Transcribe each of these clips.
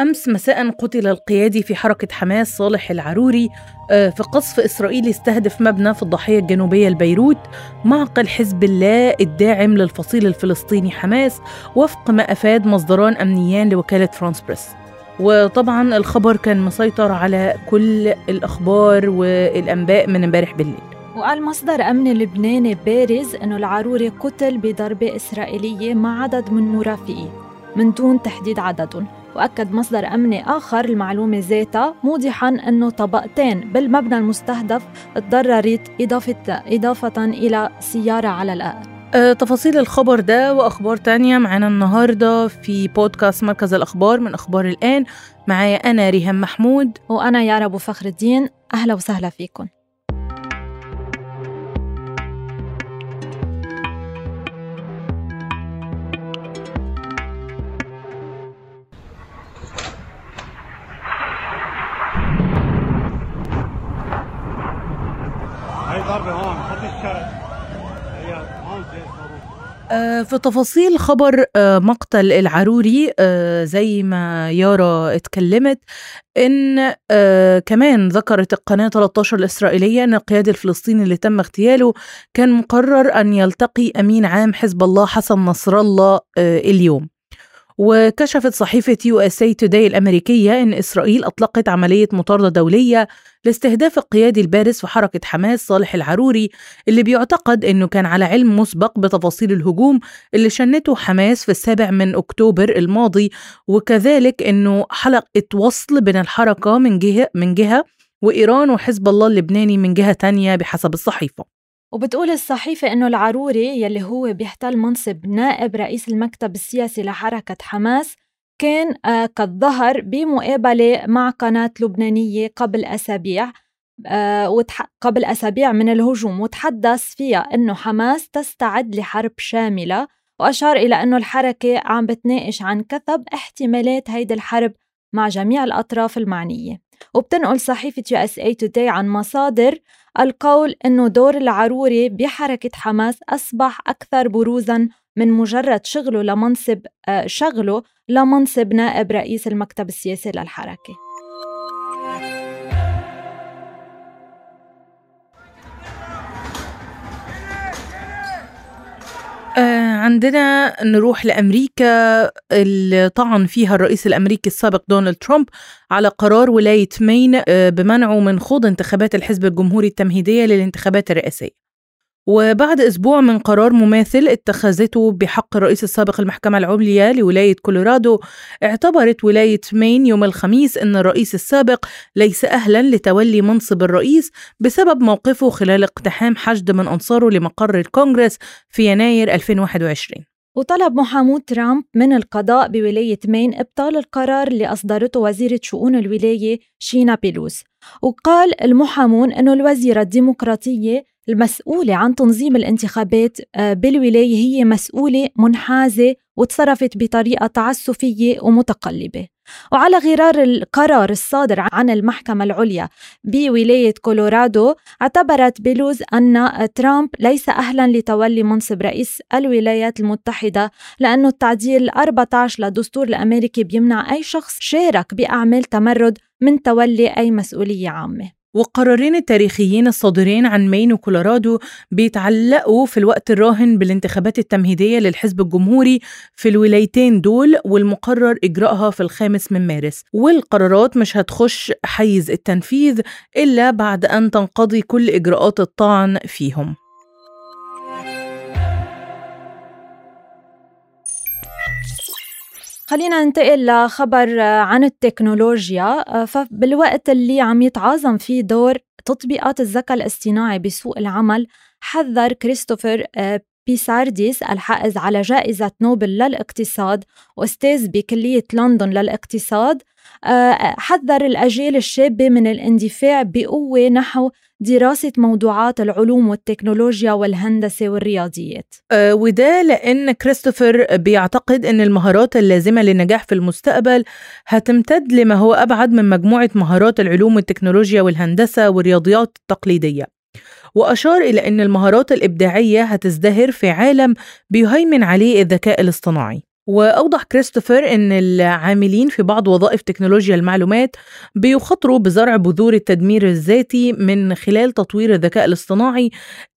أمس مساء قتل القيادي في حركة حماس صالح العروري آه، في قصف إسرائيلي استهدف مبنى في الضاحية الجنوبية لبيروت معقل حزب الله الداعم للفصيل الفلسطيني حماس وفق ما أفاد مصدران أمنيان لوكالة فرانس بريس. وطبعا الخبر كان مسيطر على كل الأخبار والأنباء من امبارح بالليل. وقال مصدر أمن لبناني بارز أنه العروري قتل بضربة إسرائيلية مع عدد من مرافقيه من دون تحديد عددهم. وأكد مصدر أمني آخر المعلومة ذاتها موضحا أنه طبقتين بالمبنى المستهدف تضررت إضافة, إضافة إلى سيارة على الأقل. أه تفاصيل الخبر ده وأخبار تانية معنا النهاردة في بودكاست مركز الأخبار من أخبار الآن. معايا أنا ريهام محمود. وأنا يارا أبو فخر الدين. أهلا وسهلا فيكم. آه، في تفاصيل خبر آه، مقتل العروري آه، زي ما يارا اتكلمت إن كمان ذكرت القناة 13 الإسرائيلية إن القيادي الفلسطيني اللي تم اغتياله كان مقرر أن يلتقي أمين عام حزب الله حسن نصر الله اليوم. وكشفت صحيفة USA Today الأمريكية أن إسرائيل أطلقت عملية مطاردة دولية لاستهداف القيادي البارز في حركة حماس صالح العروري اللي بيعتقد أنه كان على علم مسبق بتفاصيل الهجوم اللي شنته حماس في السابع من أكتوبر الماضي وكذلك أنه حلقة وصل بين الحركة من جهة, من جهة وإيران وحزب الله اللبناني من جهة تانية بحسب الصحيفة. وبتقول الصحيفة إنه العروري يلي هو بيحتل منصب نائب رئيس المكتب السياسي لحركة حماس كان آه، قد ظهر بمقابلة مع قناة لبنانية قبل أسابيع آه، قبل أسابيع من الهجوم وتحدث فيها أنه حماس تستعد لحرب شاملة وأشار إلى أنه الحركة عم بتناقش عن كثب احتمالات هيدي الحرب مع جميع الأطراف المعنية. وبتنقل صحيفة إس اي توداي عن مصادر القول أنه دور العروري بحركة حماس أصبح أكثر بروزاً من مجرد شغله لمنصب آه، شغله لمنصب نائب رئيس المكتب السياسي للحركة. عندنا نروح لأمريكا. اللي طعن فيها الرئيس الأمريكي السابق دونالد ترامب على قرار ولاية مين آه بمنعه من خوض انتخابات الحزب الجمهوري التمهيدية للانتخابات الرئاسية. وبعد أسبوع من قرار مماثل اتخذته بحق الرئيس السابق المحكمة العليا لولاية كولورادو اعتبرت ولاية مين يوم الخميس أن الرئيس السابق ليس أهلا لتولي منصب الرئيس بسبب موقفه خلال اقتحام حشد من أنصاره لمقر الكونغرس في يناير 2021 وطلب محامو ترامب من القضاء بولاية مين إبطال القرار اللي أصدرته وزيرة شؤون الولاية شينا بيلوس. وقال المحامون أنه الوزيرة الديمقراطية المسؤولة عن تنظيم الانتخابات آه، بالولاية هي مسؤولة منحازة وتصرفت بطريقة تعسفية ومتقلبة. وعلى غرار القرار الصادر عن المحكمة العليا بولاية كولورادو اعتبرت بيلوز أن ترامب ليس أهلا لتولي منصب رئيس الولايات المتحدة لأنه التعديل 14 للدستور الأمريكي بيمنع أي شخص شارك بأعمال تمرد من تولي أي مسؤولية عامة. والقرارين التاريخيين الصادرين عن مين وكولورادو بيتعلقوا في الوقت الراهن بالانتخابات التمهيدية للحزب الجمهوري في الولايتين دول والمقرر إجراءها في الخامس من مارس. والقرارات مش هتخش حيز التنفيذ إلا بعد أن تنقضي كل إجراءات الطعن فيهم. خلينا ننتقل لخبر عن التكنولوجيا. فبالوقت اللي عم يتعاظم فيه دور تطبيقات الذكاء الاصطناعي بسوق العمل حذر كريستوفر آه، بيسارديس الحائز على جائزة نوبل للاقتصاد وأستاذ بكلية لندن للاقتصاد آه، حذر الأجيال الشابة من الاندفاع بقوة نحو دراسة موضوعات العلوم والتكنولوجيا والهندسة والرياضيات. أه وده لأن كريستوفر بيعتقد أن المهارات اللازمة للنجاح في المستقبل هتمتد لما هو أبعد من مجموعة مهارات العلوم والتكنولوجيا والهندسة والرياضيات التقليدية. وأشار إلى أن المهارات الإبداعية هتزدهر في عالم بيهيمن عليه الذكاء الاصطناعي. وأوضح كريستوفر أن العاملين في بعض وظائف تكنولوجيا المعلومات بيخاطروا بزرع بذور التدمير الذاتي من خلال تطوير الذكاء الاصطناعي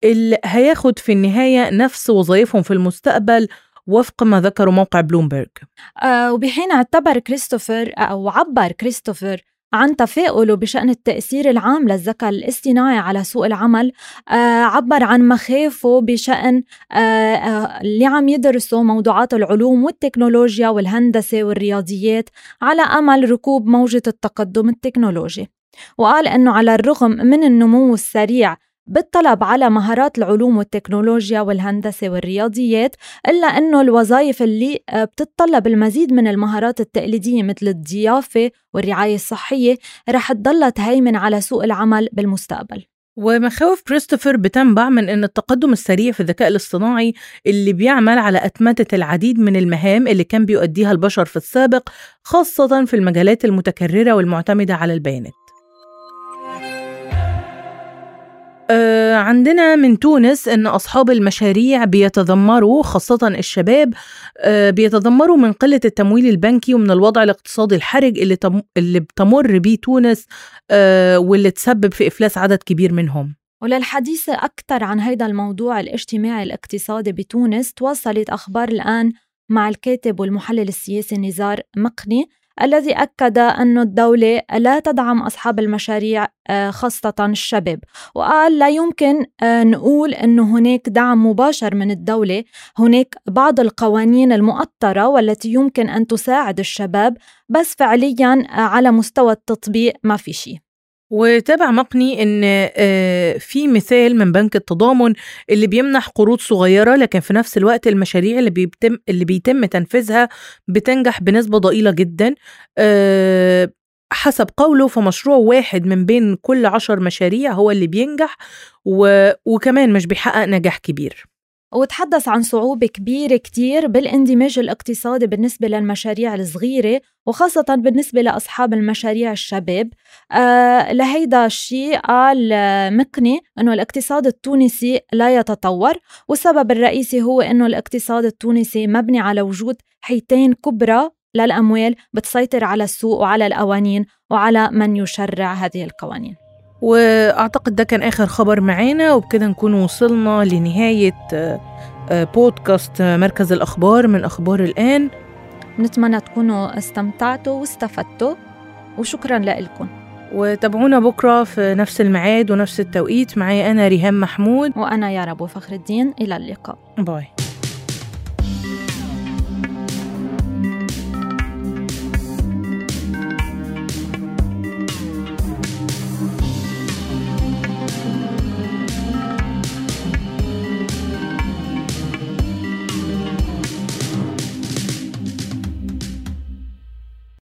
اللي هياخد في النهاية نفس وظائفهم في المستقبل وفق ما ذكر موقع بلومبرج. آه وبحين اعتبر كريستوفر أو عبر كريستوفر عن تفاؤله بشأن التأثير العام للذكاء الاصطناعي على سوق العمل آه عبر عن مخاوفه بشأن آه آه اللي عم يدرسوا موضوعات العلوم والتكنولوجيا والهندسة والرياضيات على أمل ركوب موجة التقدم التكنولوجي. وقال أنه على الرغم من النمو السريع بالطلب على مهارات العلوم والتكنولوجيا والهندسة والرياضيات إلا أنه الوظائف اللي آه، بتتطلب المزيد من المهارات التقليدية مثل الضيافة والرعاية الصحية رح تضل تهيمن على سوق العمل بالمستقبل. ومخاوف كريستوفر بتنبع من أن التقدم السريع في الذكاء الاصطناعي اللي بيعمل على أتمتة العديد من المهام اللي كان بيؤديها البشر في السابق خاصة في المجالات المتكررة والمعتمدة على البيانات. آه، عندنا من تونس إن أصحاب المشاريع بيتذمروا خاصة الشباب آه، بيتذمروا من قلة التمويل البنكي ومن الوضع الاقتصادي الحرج اللي اللي بتمر بيه تونس آه، واللي تسبب في إفلاس عدد كبير منهم. وللحديث أكثر عن هذا الموضوع الاجتماعي الاقتصادي بتونس تواصلت أخبار الآن مع الكاتب والمحلل السياسي نزار مقني. الذي أكد أن الدولة لا تدعم أصحاب المشاريع آه، خاصة الشباب. وقال لا يمكن آه، نقول أن هناك دعم مباشر من الدولة. هناك بعض القوانين المؤطرة والتي يمكن أن تساعد الشباب بس فعليا آه، على مستوى التطبيق ما في شيء. وتابع مقني إن آه، في مثال من بنك التضامن اللي بيمنح قروض صغيرة لكن في نفس الوقت المشاريع اللي بيتم اللي بيتم تنفيذها بتنجح بنسبة ضئيلة جدا آه، حسب قوله فمشروع واحد من بين كل عشر مشاريع هو اللي بينجح وكمان مش بيحقق نجاح كبير. وتحدث عن صعوبة كبيرة كتير بالاندماج الاقتصادي بالنسبة للمشاريع الصغيرة وخاصة بالنسبة لأصحاب المشاريع الشباب. آه لهيدا الشيء قال مقني أنه الاقتصاد التونسي لا يتطور والسبب الرئيسي هو أنه الاقتصاد التونسي مبني على وجود حيتين كبرى للأموال بتسيطر على السوق وعلى القوانين وعلى من يشرع هذه القوانين. وأعتقد ده كان آخر خبر معانا وبكده نكون وصلنا لنهاية آه، آه، بودكاست مركز الأخبار من أخبار الآن. نتمنى تكونوا استمتعتوا واستفدتوا وشكرا لكم. وتابعونا بكرة في نفس الميعاد ونفس التوقيت. معي أنا ريهام محمود. وأنا يا ربو فخر الدين. إلى اللقاء. باي.